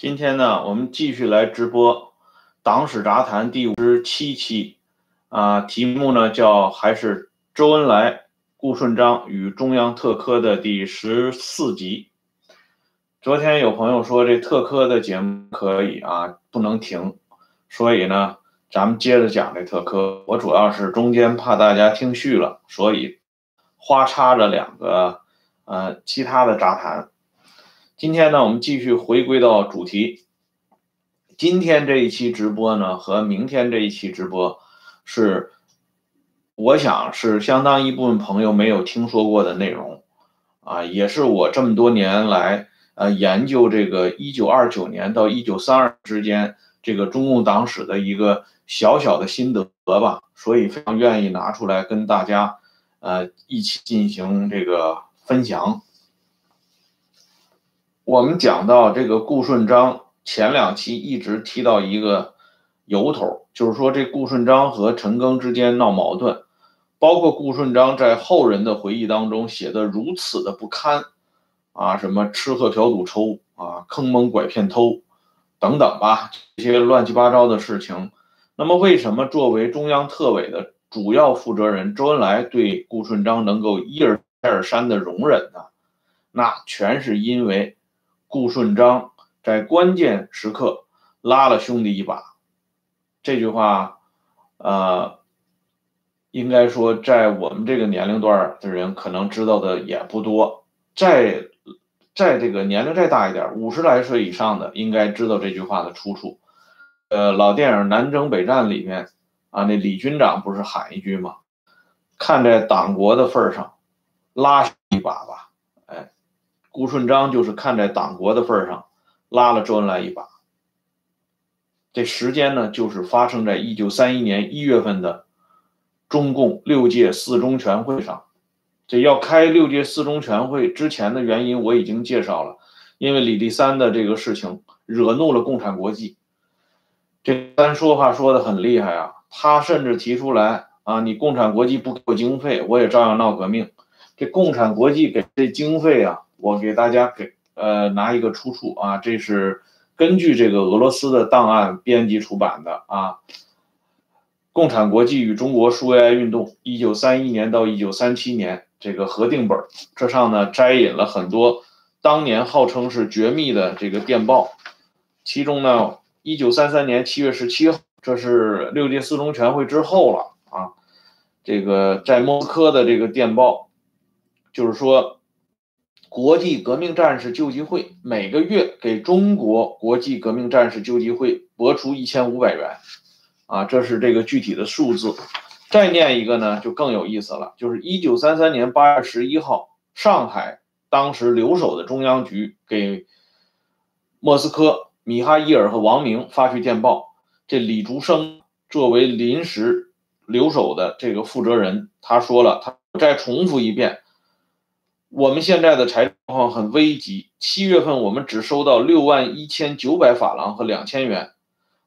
今天呢，我们继续来直播《党史杂谈》第五十七期，啊，题目呢叫还是周恩来、顾顺章与中央特科的第十四集。昨天有朋友说这特科的节目可以啊，不能停，所以呢，咱们接着讲这特科。我主要是中间怕大家听絮了，所以花插着两个呃其他的杂谈。今天呢，我们继续回归到主题。今天这一期直播呢，和明天这一期直播是，我想是相当一部分朋友没有听说过的内容，啊，也是我这么多年来呃研究这个一九二九年到一九三二之间这个中共党史的一个小小的心得吧，所以非常愿意拿出来跟大家呃一起进行这个分享。我们讲到这个顾顺章，前两期一直提到一个由头，就是说这顾顺章和陈赓之间闹矛盾，包括顾顺章在后人的回忆当中写的如此的不堪，啊，什么吃喝嫖赌抽啊，坑蒙拐骗偷，等等吧，这些乱七八糟的事情。那么为什么作为中央特委的主要负责人，周恩来对顾顺章能够一而再而三的容忍呢？那全是因为。顾顺章在关键时刻拉了兄弟一把，这句话，呃，应该说在我们这个年龄段的人可能知道的也不多。再在这个年龄再大一点，五十来岁以上的应该知道这句话的出处。呃，老电影《南征北战》里面啊，那李军长不是喊一句吗？看在党国的份上，拉一把吧。顾顺章就是看在党国的份上，拉了周恩来一把。这时间呢，就是发生在一九三一年一月份的中共六届四中全会上。这要开六届四中全会之前的原因我已经介绍了，因为李立三的这个事情惹怒了共产国际。这三说话说的很厉害啊，他甚至提出来啊，你共产国际不给我经费，我也照样闹革命。这共产国际给这经费啊。我给大家给呃拿一个出处啊，这是根据这个俄罗斯的档案编辑出版的啊，《共产国际与中国苏维埃运动（一九三一年到一九三七年）》这个核定本，这上呢摘引了很多当年号称是绝密的这个电报，其中呢，一九三三年七月十七号，这是六届四中全会之后了啊，这个在莫斯科的这个电报，就是说。国际革命战士救济会每个月给中国国际革命战士救济会拨出一千五百元，啊，这是这个具体的数字。再念一个呢，就更有意思了，就是一九三三年八月十一号，上海当时留守的中央局给莫斯科米哈伊尔和王明发去电报。这李竹生作为临时留守的这个负责人，他说了，他再重复一遍。我们现在的财政状况很危急。七月份我们只收到六万一千九百法郎和两千元，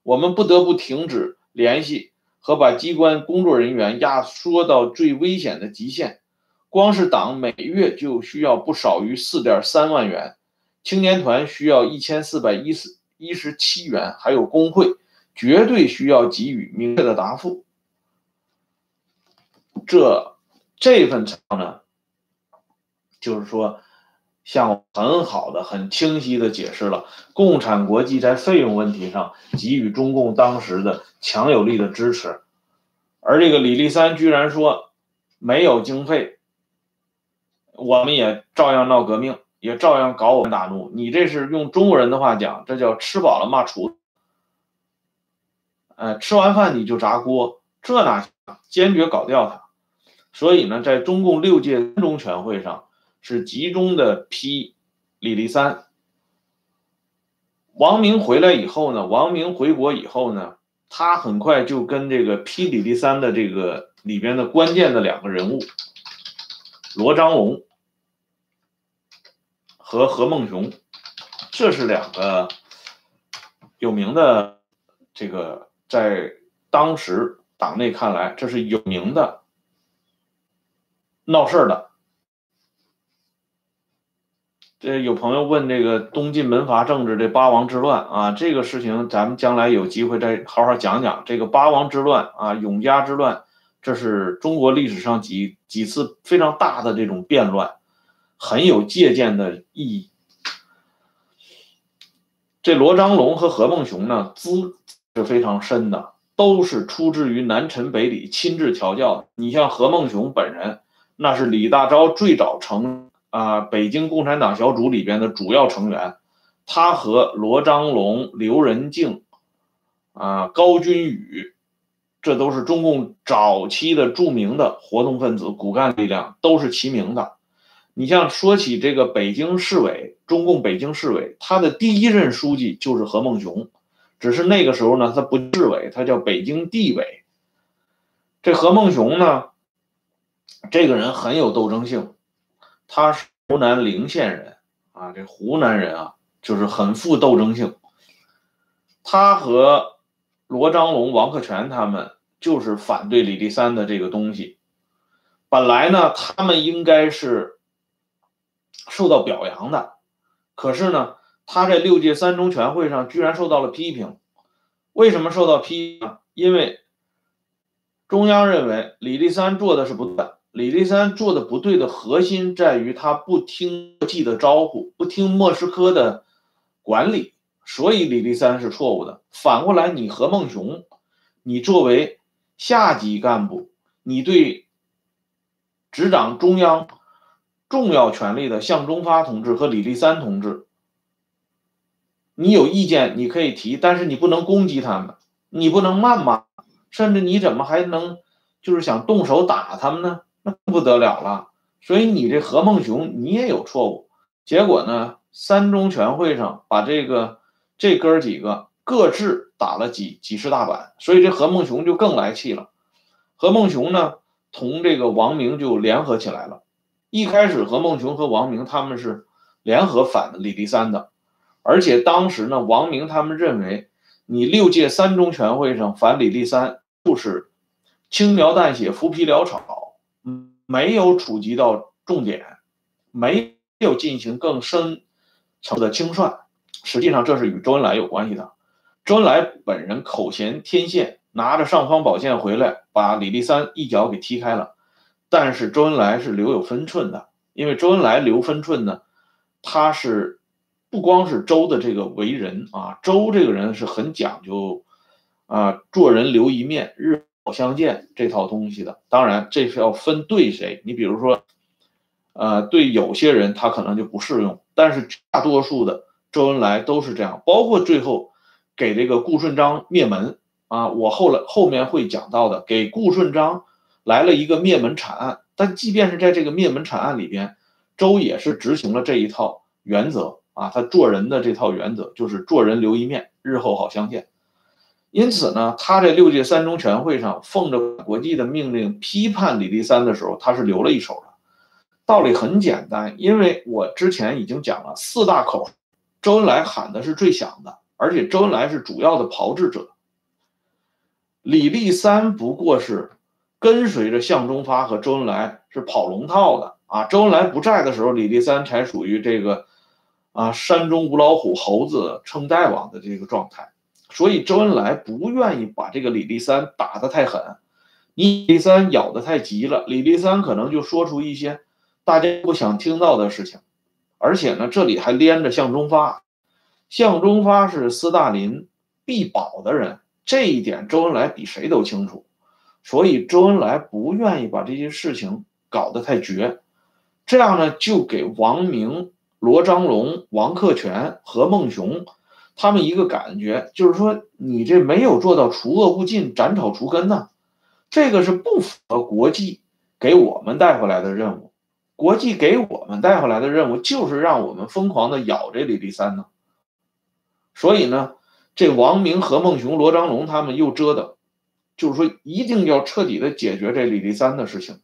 我们不得不停止联系和把机关工作人员压缩到最危险的极限。光是党每月就需要不少于四点三万元，青年团需要一千四百一十一十七元，还有工会绝对需要给予明确的答复。这这份账呢？就是说，向很好的、很清晰的解释了共产国际在费用问题上给予中共当时的强有力的支持，而这个李立三居然说没有经费，我们也照样闹革命，也照样搞我们大怒。你这是用中国人的话讲，这叫吃饱了骂厨子。呃，吃完饭你就砸锅，这哪行？坚决搞掉他。所以呢，在中共六届中全会上。是集中的批李立三。王明回来以后呢，王明回国以后呢，他很快就跟这个批李立三的这个里边的关键的两个人物罗章龙和何孟雄，这是两个有名的这个在当时党内看来这是有名的闹事的。这有朋友问这个东晋门阀政治这八王之乱啊，这个事情咱们将来有机会再好好讲讲。这个八王之乱啊，永嘉之乱，这是中国历史上几几次非常大的这种变乱，很有借鉴的意义。这罗章龙和何孟雄呢，资是非常深的，都是出自于南陈北李亲自调教。你像何孟雄本人，那是李大钊最早成。啊，北京共产党小组里边的主要成员，他和罗章龙、刘仁静、啊高君宇，这都是中共早期的著名的活动分子、骨干力量，都是齐名的。你像说起这个北京市委，中共北京市委，他的第一任书记就是何孟雄，只是那个时候呢，他不市委，他叫北京地委。这何孟雄呢，这个人很有斗争性。他是湖南陵县人啊，这湖南人啊，就是很富斗争性。他和罗章龙、王克全他们就是反对李立三的这个东西。本来呢，他们应该是受到表扬的，可是呢，他在六届三中全会上居然受到了批评。为什么受到批评？因为中央认为李立三做的是不对。李立三做的不对的核心在于他不听国际的招呼，不听莫斯科的管理，所以李立三是错误的。反过来，你何孟雄，你作为下级干部，你对执掌中央重要权力的向忠发同志和李立三同志，你有意见你可以提，但是你不能攻击他们，你不能谩骂，甚至你怎么还能就是想动手打他们呢？那不得了了，所以你这何孟雄你也有错误。结果呢，三中全会上把这个这哥几个各自打了几几十大板，所以这何孟雄就更来气了。何孟雄呢，同这个王明就联合起来了。一开始何孟雄和王明他们是联合反李立三的，而且当时呢，王明他们认为你六届三中全会上反李立三就是轻描淡写、浮皮潦草。没有触及到重点，没有进行更深层的清算。实际上，这是与周恩来有关系的。周恩来本人口衔天线，拿着尚方宝剑回来，把李立三一脚给踢开了。但是周恩来是留有分寸的，因为周恩来留分寸呢，他是不光是周的这个为人啊，周这个人是很讲究啊，做人留一面，日。好相见这套东西的，当然这是要分对谁。你比如说，呃，对有些人他可能就不适用，但是大多数的周恩来都是这样。包括最后给这个顾顺章灭门啊，我后来后面会讲到的，给顾顺章来了一个灭门惨案。但即便是在这个灭门惨案里边，周也是执行了这一套原则啊，他做人的这套原则就是做人留一面，日后好相见。因此呢，他在六届三中全会上奉着国际的命令批判李立三的时候，他是留了一手的。道理很简单，因为我之前已经讲了四大口，周恩来喊的是最响的，而且周恩来是主要的炮制者。李立三不过是跟随着向忠发和周恩来是跑龙套的啊。周恩来不在的时候，李立三才属于这个啊山中无老虎，猴子称大王的这个状态。所以周恩来不愿意把这个李立三打得太狠，李立三咬得太急了，李立三可能就说出一些大家不想听到的事情，而且呢，这里还连着向忠发，向忠发是斯大林必保的人，这一点周恩来比谁都清楚，所以周恩来不愿意把这些事情搞得太绝，这样呢，就给王明、罗章龙、王克全、何孟雄。他们一个感觉就是说，你这没有做到除恶务尽、斩草除根呢，这个是不符合国际给我们带回来的任务。国际给我们带回来的任务就是让我们疯狂的咬这李立三呢。所以呢，这王明、何孟雄、罗章龙他们又折腾，就是说一定要彻底的解决这李立三的事情。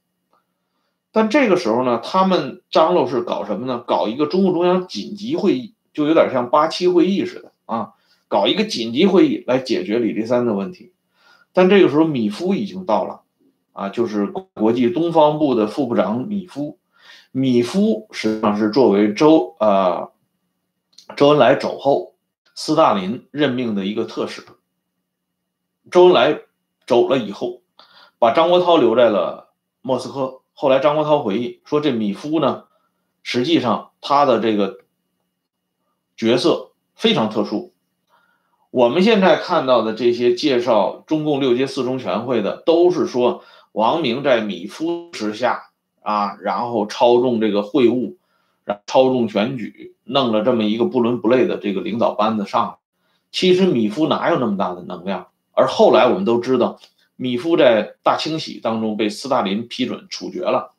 但这个时候呢，他们张罗是搞什么呢？搞一个中共中央紧急会议，就有点像八七会议似的。啊，搞一个紧急会议来解决李立三的问题，但这个时候米夫已经到了，啊，就是国际东方部的副部长米夫。米夫实际上是作为周呃周恩来走后，斯大林任命的一个特使。周恩来走了以后，把张国焘留在了莫斯科。后来张国焘回忆说，这米夫呢，实际上他的这个角色非常特殊。我们现在看到的这些介绍中共六届四中全会的，都是说王明在米夫之下。啊，然后操纵这个会务，然操纵选举，弄了这么一个不伦不类的这个领导班子上。其实米夫哪有那么大的能量？而后来我们都知道，米夫在大清洗当中被斯大林批准处决了。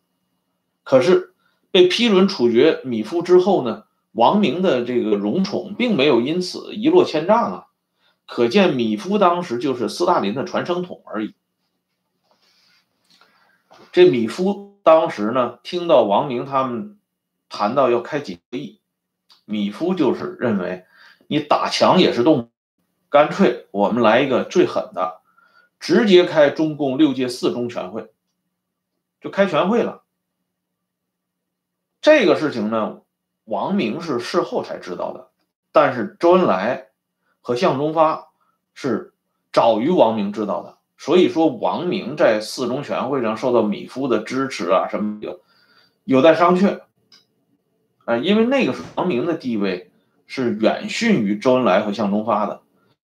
可是被批准处决米夫之后呢，王明的这个荣宠并没有因此一落千丈啊。可见米夫当时就是斯大林的传声筒而已。这米夫。当时呢，听到王明他们谈到要开几个亿，米夫就是认为你打墙也是动，干脆我们来一个最狠的，直接开中共六届四中全会，就开全会了。这个事情呢，王明是事后才知道的，但是周恩来和向忠发是早于王明知道的。所以说，王明在四中全会上受到米夫的支持啊，什么的有待商榷。啊，因为那个时候王明的地位是远逊于周恩来和向忠发的。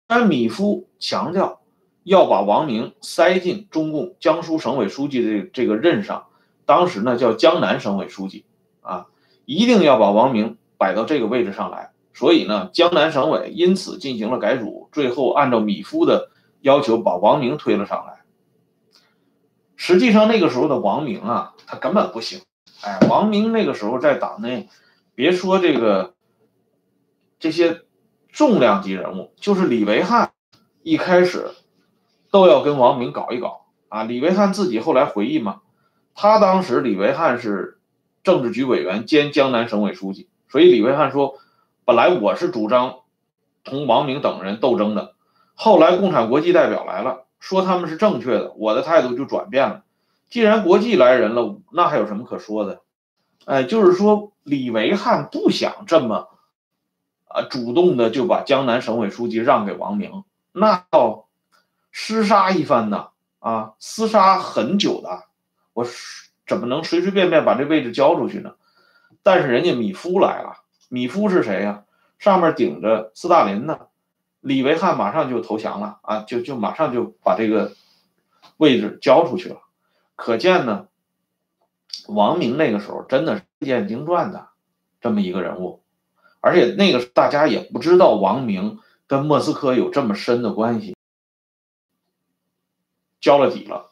但米夫强调要把王明塞进中共江苏省委书记的这个任上，当时呢叫江南省委书记啊，一定要把王明摆到这个位置上来。所以呢，江南省委因此进行了改组，最后按照米夫的。要求把王明推了上来。实际上那个时候的王明啊，他根本不行。哎，王明那个时候在党内，别说这个这些重量级人物，就是李维汉，一开始都要跟王明搞一搞啊。李维汉自己后来回忆嘛，他当时李维汉是政治局委员兼江南省委书记，所以李维汉说，本来我是主张同王明等人斗争的。后来共产国际代表来了，说他们是正确的，我的态度就转变了。既然国际来人了，那还有什么可说的？哎，就是说李维汉不想这么，啊，主动的就把江南省委书记让给王明，那要厮杀一番的啊，厮杀很久的，我怎么能随随便便把这位置交出去呢？但是人家米夫来了，米夫是谁呀？上面顶着斯大林呢。李维汉马上就投降了啊，就就马上就把这个位置交出去了。可见呢，王明那个时候真的是见经传的这么一个人物，而且那个大家也不知道王明跟莫斯科有这么深的关系，交了底了。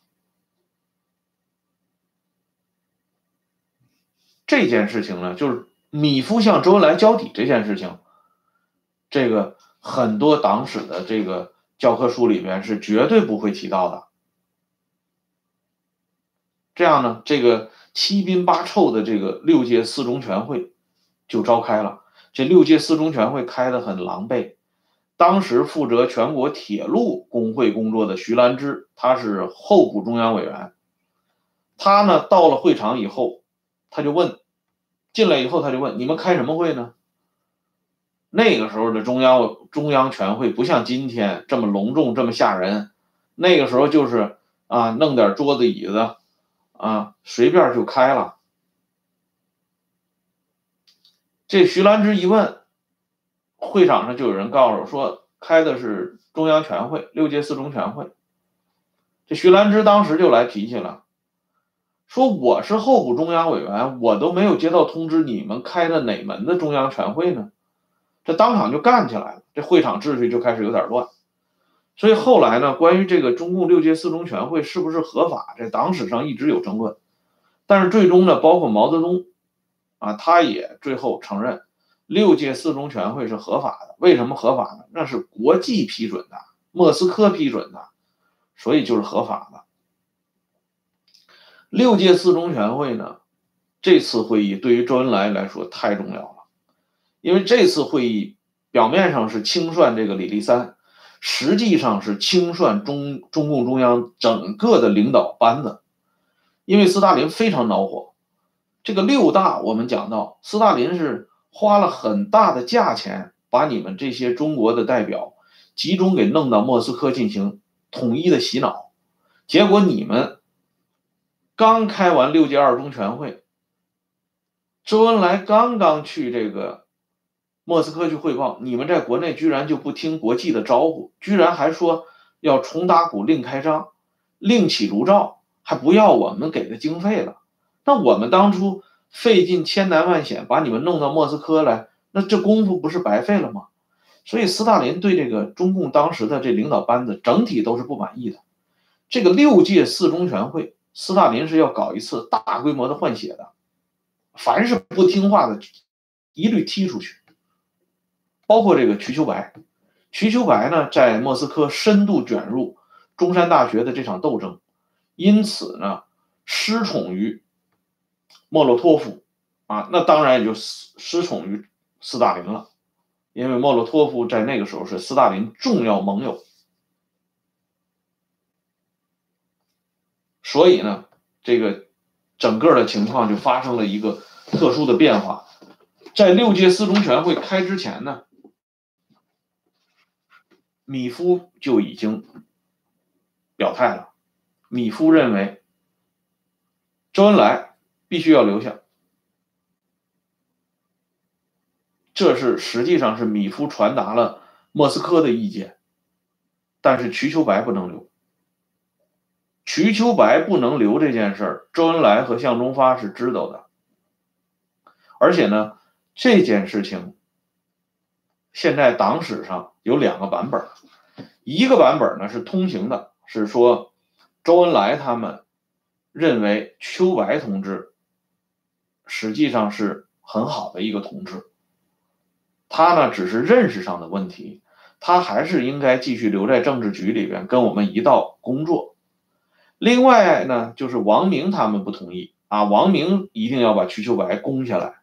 这件事情呢，就是米夫向周恩来交底这件事情，这个。很多党史的这个教科书里边是绝对不会提到的。这样呢，这个七宾八臭的这个六届四中全会就召开了。这六届四中全会开的很狼狈。当时负责全国铁路工会工作的徐兰芝，他是候补中央委员。他呢到了会场以后，他就问，进来以后他就问：你们开什么会呢？那个时候的中央中央全会不像今天这么隆重这么吓人，那个时候就是啊弄点桌子椅子，啊随便就开了。这徐兰芝一问，会场上就有人告诉我说开的是中央全会六届四中全会。这徐兰芝当时就来脾气了，说我是候补中央委员，我都没有接到通知，你们开的哪门的中央全会呢？这当场就干起来了，这会场秩序就开始有点乱，所以后来呢，关于这个中共六届四中全会是不是合法，这党史上一直有争论，但是最终呢，包括毛泽东，啊，他也最后承认六届四中全会是合法的。为什么合法呢？那是国际批准的，莫斯科批准的，所以就是合法的。六届四中全会呢，这次会议对于周恩来来说太重要了。因为这次会议表面上是清算这个李立三，实际上是清算中中共中央整个的领导班子。因为斯大林非常恼火，这个六大，我们讲到斯大林是花了很大的价钱，把你们这些中国的代表集中给弄到莫斯科进行统一的洗脑，结果你们刚开完六届二中全会，周恩来刚刚去这个莫斯科去汇报，你们在国内居然就不听国际的招呼，居然还说要重打鼓、另开张、另起炉灶，还不要我们给的经费了。那我们当初费尽千难万险把你们弄到莫斯科来，那这功夫不是白费了吗？所以斯大林对这个中共当时的这领导班子整体都是不满意的。这个六届四中全会，斯大林是要搞一次大规模的换血的，凡是不听话的，一律踢出去。包括这个瞿秋白，瞿秋白呢在莫斯科深度卷入中山大学的这场斗争，因此呢失宠于。莫洛托夫，啊，那当然也就失失宠于斯大林了，因为莫洛托夫在那个时候是斯大林重要盟友，所以呢，这个整个的情况就发生了一个特殊的变化，在六届四中全会开之前呢，米夫就已经表态了，米夫认为周恩来。必须要留下，这是实际上是米夫传达了莫斯科的意见，但是瞿秋白不能留。瞿秋白不能留这件事儿，周恩来和向忠发是知道的，而且呢，这件事情现在党史上有两个版本，一个版本呢是通行的，是说周恩来他们认为秋白同志。实际上是很好的一个同志，他呢只是认识上的问题，他还是应该继续留在政治局里边跟我们一道工作。另外呢，就是王明他们不同意啊，王明一定要把瞿秋白攻下来，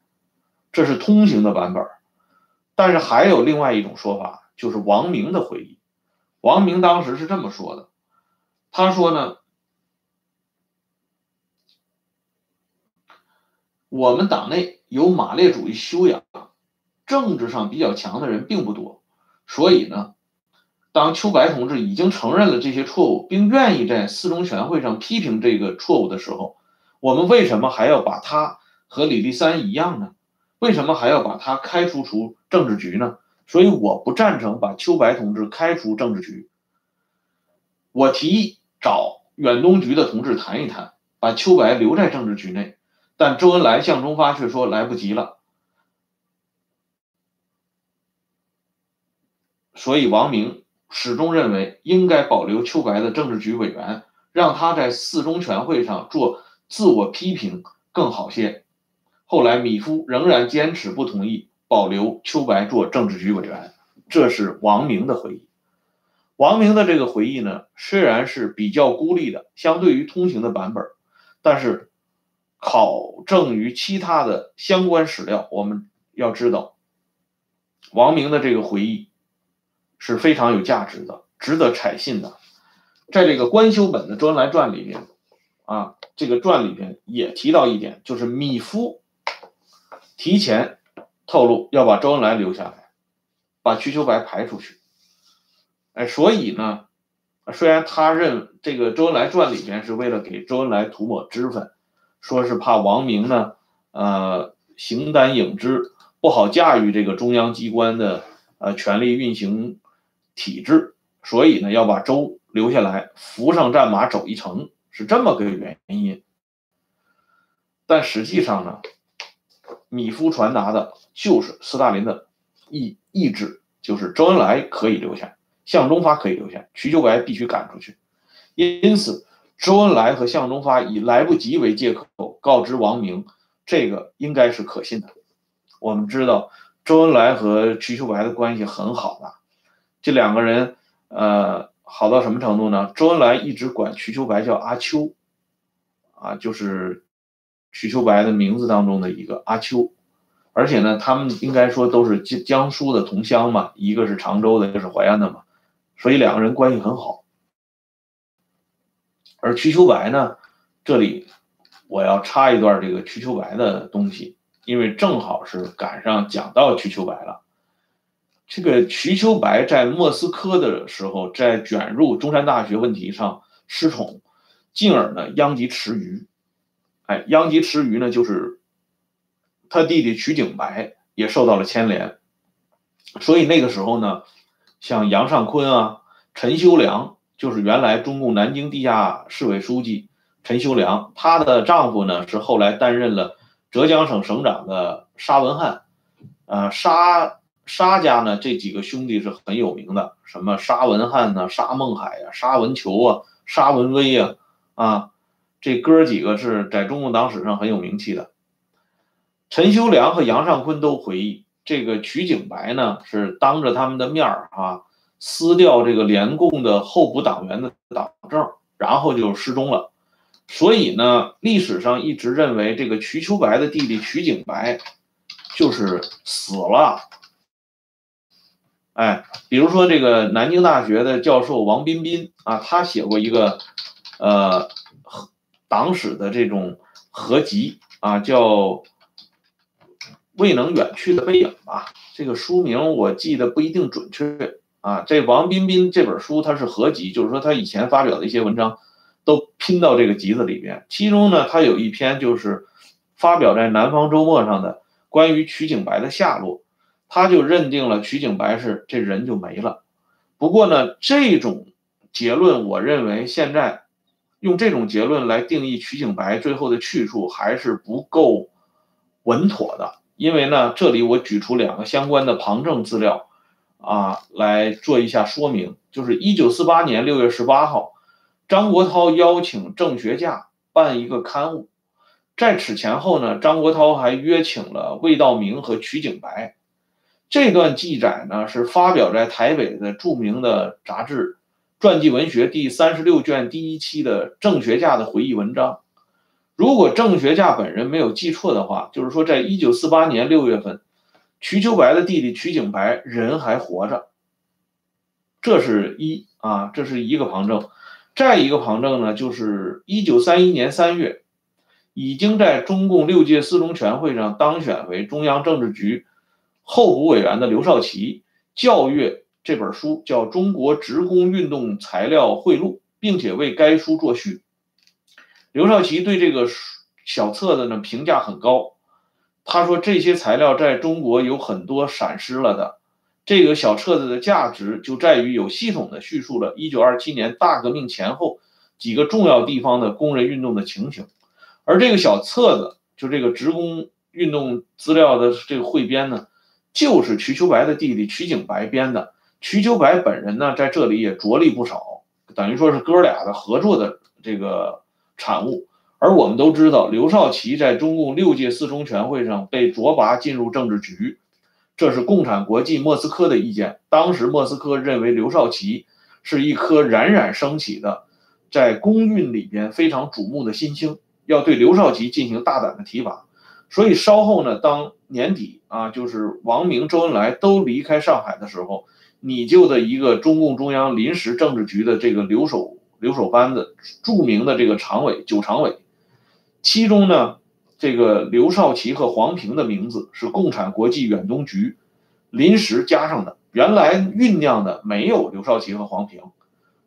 这是通行的版本。但是还有另外一种说法，就是王明的回忆，王明当时是这么说的，他说呢。我们党内有马列主义修养、政治上比较强的人并不多，所以呢，当秋白同志已经承认了这些错误，并愿意在四中全会上批评这个错误的时候，我们为什么还要把他和李立三一样呢？为什么还要把他开除出政治局呢？所以我不赞成把秋白同志开除政治局。我提议找远东局的同志谈一谈，把秋白留在政治局内。但周恩来、向忠发却说来不及了，所以王明始终认为应该保留秋白的政治局委员，让他在四中全会上做自我批评更好些。后来米夫仍然坚持不同意保留秋白做政治局委员，这是王明的回忆。王明的这个回忆呢，虽然是比较孤立的，相对于通行的版本，但是。考证于其他的相关史料，我们要知道，王明的这个回忆是非常有价值的，值得采信的。在这个官修本的周恩来传里面，啊，这个传里边也提到一点，就是米夫提前透露要把周恩来留下来，把瞿秋白排出去。哎，所以呢，虽然他认这个周恩来传里边是为了给周恩来涂抹脂粉。说是怕王明呢，呃，形单影只，不好驾驭这个中央机关的呃权力运行体制，所以呢要把周留下来，扶上战马走一程，是这么个原因。但实际上呢，米夫传达的就是斯大林的意意志，就是周恩来可以留下，向忠发可以留下，瞿秋白必须赶出去。因此。周恩来和向忠发以来不及为借口告知王明，这个应该是可信的。我们知道周恩来和瞿秋白的关系很好的，这两个人，呃，好到什么程度呢？周恩来一直管瞿秋白叫阿秋，啊，就是瞿秋白的名字当中的一个阿秋，而且呢，他们应该说都是江江苏的同乡嘛，一个是常州的，一个是淮安的嘛，所以两个人关系很好。而瞿秋白呢，这里我要插一段这个瞿秋白的东西，因为正好是赶上讲到瞿秋白了。这个瞿秋白在莫斯科的时候，在卷入中山大学问题上失宠，进而呢殃及池鱼。哎，殃及池鱼呢，就是他弟弟瞿景白也受到了牵连。所以那个时候呢，像杨尚昆啊、陈修良，就是原来中共南京地下市委书记。陈修良，她的丈夫呢是后来担任了浙江省省长的沙文汉，呃，沙沙家呢这几个兄弟是很有名的，什么沙文汉呢、沙孟海呀、沙文球啊、沙文威呀，啊，这哥几个是在中共党史上很有名气的。陈修良和杨尚昆都回忆，这个瞿景白呢是当着他们的面儿啊撕掉这个联共的候补党员的党证，然后就失踪了。所以呢，历史上一直认为这个瞿秋白的弟弟瞿景白就是死了。哎，比如说这个南京大学的教授王彬彬啊，他写过一个呃党史的这种合集啊，叫《未能远去的背影》吧。这个书名我记得不一定准确啊。这王彬彬这本书它是合集，就是说他以前发表的一些文章。都拼到这个集子里边，其中呢，他有一篇就是发表在《南方周末》上的关于瞿景白的下落，他就认定了瞿景白是这人就没了。不过呢，这种结论，我认为现在用这种结论来定义瞿景白最后的去处还是不够稳妥的，因为呢，这里我举出两个相关的旁证资料啊，来做一下说明，就是一九四八年六月十八号。张国焘邀请郑学稼办一个刊物，在此前后呢，张国焘还约请了魏道明和瞿景白。这段记载呢，是发表在台北的著名的杂志《传记文学》第三十六卷第一期的郑学稼的回忆文章。如果郑学稼本人没有记错的话，就是说，在一九四八年六月份，瞿秋白的弟弟瞿景白人还活着。这是一啊，这是一个旁证。再一个旁证呢，就是一九三一年三月，已经在中共六届四中全会上当选为中央政治局候补委员的刘少奇校阅这本书，叫《中国职工运动材料汇录》，并且为该书作序。刘少奇对这个小册子呢评价很高，他说这些材料在中国有很多闪失了的。这个小册子的价值就在于有系统的叙述了1927年大革命前后几个重要地方的工人运动的情形，而这个小册子就这个职工运动资料的这个汇编呢，就是瞿秋白的弟弟瞿景白编的。瞿秋白本人呢在这里也着力不少，等于说是哥俩的合作的这个产物。而我们都知道，刘少奇在中共六届四中全会上被擢拔进入政治局。这是共产国际莫斯科的意见。当时莫斯科认为刘少奇是一颗冉冉升起的，在公运里边非常瞩目的新星，要对刘少奇进行大胆的提拔。所以稍后呢，当年底啊，就是王明、周恩来都离开上海的时候，你就的一个中共中央临时政治局的这个留守留守班子，著名的这个常委九常委，其中呢。这个刘少奇和黄平的名字是共产国际远东局临时加上的，原来酝酿的没有刘少奇和黄平，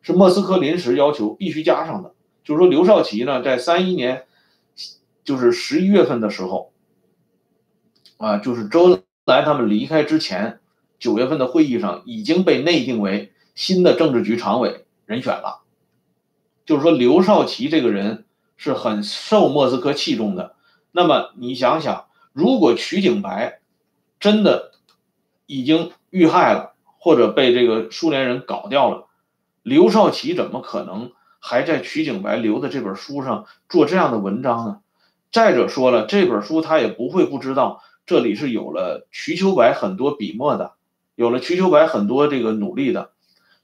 是莫斯科临时要求必须加上的。就是说，刘少奇呢，在三一年，就是十一月份的时候，啊，就是周恩来他们离开之前，九月份的会议上已经被内定为新的政治局常委人选了。就是说，刘少奇这个人是很受莫斯科器重的。那么你想想，如果瞿景白真的已经遇害了，或者被这个苏联人搞掉了，刘少奇怎么可能还在瞿景白留的这本书上做这样的文章呢？再者说了，这本书他也不会不知道，这里是有了瞿秋白很多笔墨的，有了瞿秋白很多这个努力的。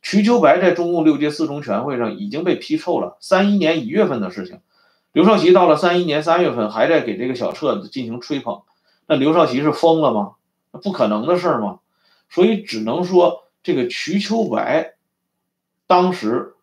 瞿秋白在中共六届四中全会上已经被批臭了，三一年一月份的事情。刘少奇到了三一年三月份，还在给这个小册子进行吹捧，那刘少奇是疯了吗？那不可能的事儿吗？所以只能说，这个瞿秋白当时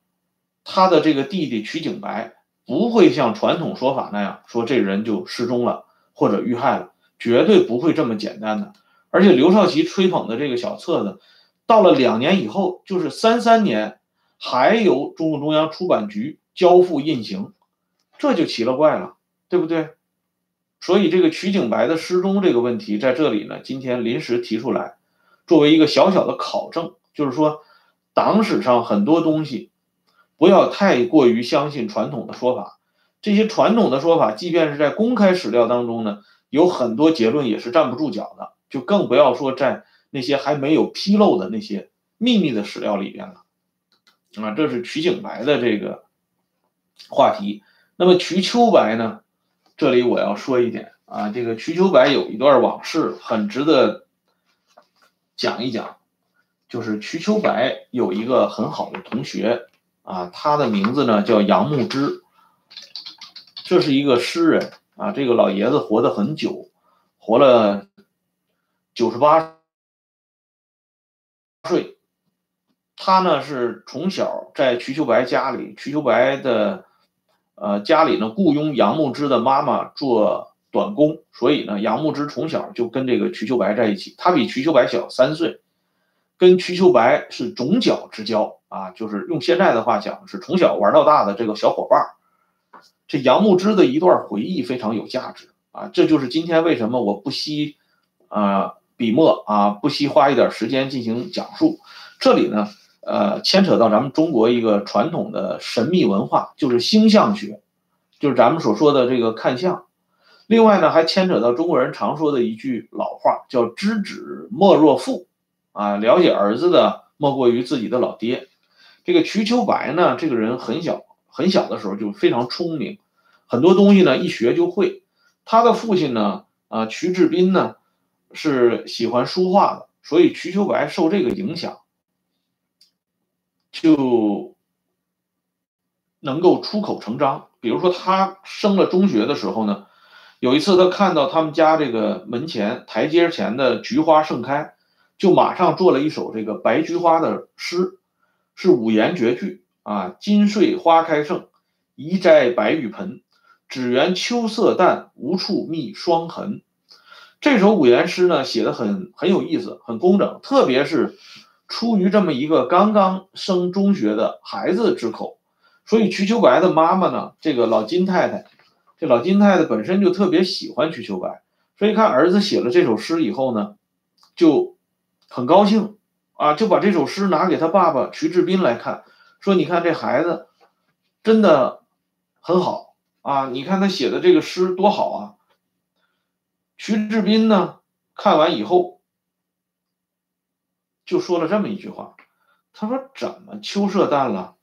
他的这个弟弟瞿景白不会像传统说法那样说这人就失踪了或者遇害了，绝对不会这么简单的。而且刘少奇吹捧的这个小册子，到了两年以后，就是三三年，还由中共中央出版局交付印行，这就奇了怪了，对不对？所以这个曲景白的失踪这个问题，在这里呢，今天临时提出来，作为一个小小的考证，就是说，党史上很多东西。不要太过于相信传统的说法，这些传统的说法，即便是在公开史料当中呢，有很多结论也是站不住脚的，就更不要说在那些还没有披露的那些秘密的史料里边了。啊，这是瞿景白的这个话题。那么瞿秋白呢？这里我要说一点啊，这个瞿秋白有一段往事很值得讲一讲，就是瞿秋白有一个很好的同学。啊，他的名字呢叫杨牧之，这是一个诗人啊。这个老爷子活得很久，活了九十八岁。他呢是从小在瞿秋白家里，瞿秋白的呃家里呢雇佣杨牧之的妈妈做短工，所以呢杨牧之从小就跟这个瞿秋白在一起。他比瞿秋白小三岁，跟瞿秋白是种角之交。啊，就是用现在的话讲，是从小玩到大的这个小伙伴儿。这杨牧之的一段回忆非常有价值啊，这就是今天为什么我不惜啊笔墨啊，不惜花一点时间进行讲述。这里呢，呃，牵扯到咱们中国一个传统的神秘文化，就是星象学，就是咱们所说的这个看相。另外呢，还牵扯到中国人常说的一句老话，叫“知子莫若父”，啊，了解儿子的莫过于自己的老爹。这个瞿秋白呢，这个人很小很小的时候就非常聪明，很多东西呢一学就会。他的父亲呢，啊，瞿志斌呢，是喜欢书画的，所以瞿秋白受这个影响，就能够出口成章。比如说，他升了中学的时候呢，有一次他看到他们家这个门前台阶前的菊花盛开，就马上做了一首这个白菊花的诗。是五言绝句啊！金穗花开盛，宜摘白玉盆。只缘秋色淡，无处觅霜痕。这首五言诗呢，写的很很有意思，很工整，特别是出于这么一个刚刚升中学的孩子之口。所以瞿秋白的妈妈呢，这个老金太太，这老金太太本身就特别喜欢瞿秋白，所以看儿子写了这首诗以后呢，就很高兴。啊，就把这首诗拿给他爸爸瞿志斌来看，说：“你看这孩子，真的很好啊！你看他写的这个诗多好啊！”徐志斌呢，看完以后就说了这么一句话：“他说怎么秋色淡了？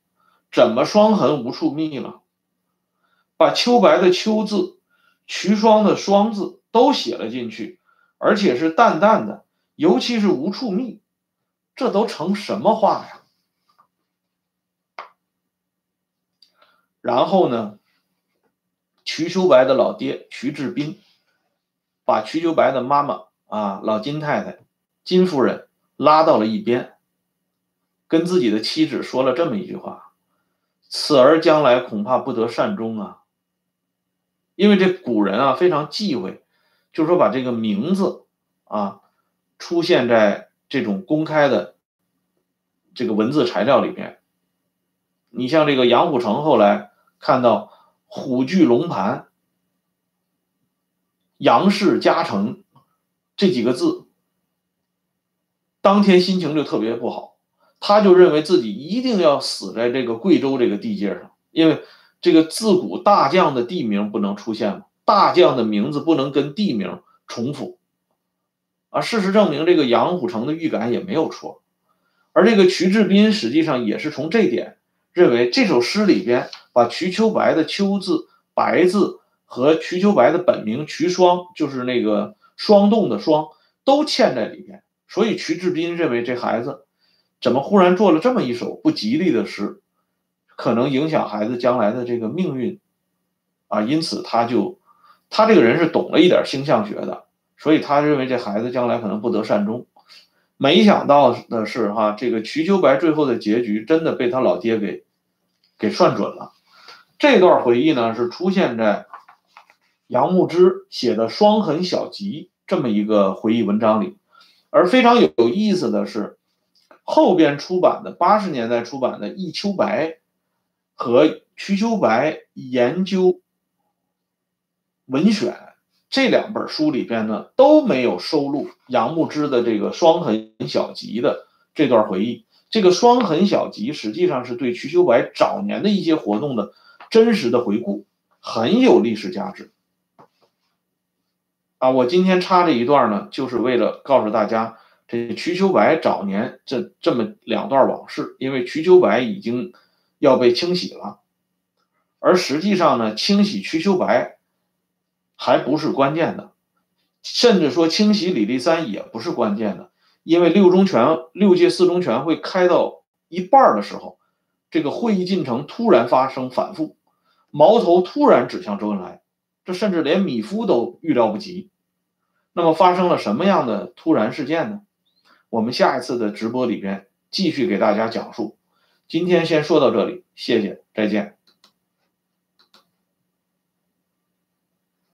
怎么霜痕无处觅了？把秋白的秋字、瞿霜的霜字都写了进去，而且是淡淡的，尤其是无处觅。”这都成什么话呀？然后呢，瞿秋白的老爹瞿志斌，把瞿秋白的妈妈啊老金太太金夫人拉到了一边，跟自己的妻子说了这么一句话：“此儿将来恐怕不得善终啊。”因为这古人啊非常忌讳，就是说把这个名字啊出现在。这种公开的这个文字材料里边，你像这个杨虎城后来看到“虎踞龙盘”“杨氏嘉诚”这几个字，当天心情就特别不好，他就认为自己一定要死在这个贵州这个地界上，因为这个自古大将的地名不能出现嘛，大将的名字不能跟地名重复。啊，事实证明，这个杨虎城的预感也没有错，而这个徐志斌实际上也是从这点认为，这首诗里边把瞿秋白的“秋”字、“白”字和瞿秋白的本名瞿霜，就是那个霜冻的“霜”，都嵌在里边。所以瞿志斌认为这孩子怎么忽然做了这么一首不吉利的诗，可能影响孩子将来的这个命运啊，因此他就他这个人是懂了一点星象学的。所以他认为这孩子将来可能不得善终，没想到的是哈，这个瞿秋白最后的结局真的被他老爹给给算准了。这段回忆呢是出现在杨牧之写的《双痕小集》这么一个回忆文章里，而非常有意思的是，后边出版的八十年代出版的《忆秋白》和瞿秋白研究文选这两本书里边呢都没有收录杨牧之的这个《双痕小集》的这段回忆。这个《双痕小集》实际上是对瞿秋白早年的一些活动的真实的回顾，很有历史价值。啊，我今天插这一段呢，就是为了告诉大家，这瞿秋白早年这这么两段往事。因为瞿秋白已经要被清洗了，而实际上呢，清洗瞿秋白还不是关键的，甚至说清洗李立三也不是关键的。因为六中全六届四中全会开到一半的时候，这个会议进程突然发生反复，矛头突然指向周恩来，这甚至连米夫都预料不及。那么发生了什么样的突然事件呢？我们下一次的直播里边继续给大家讲述。今天先说到这里，谢谢，再见。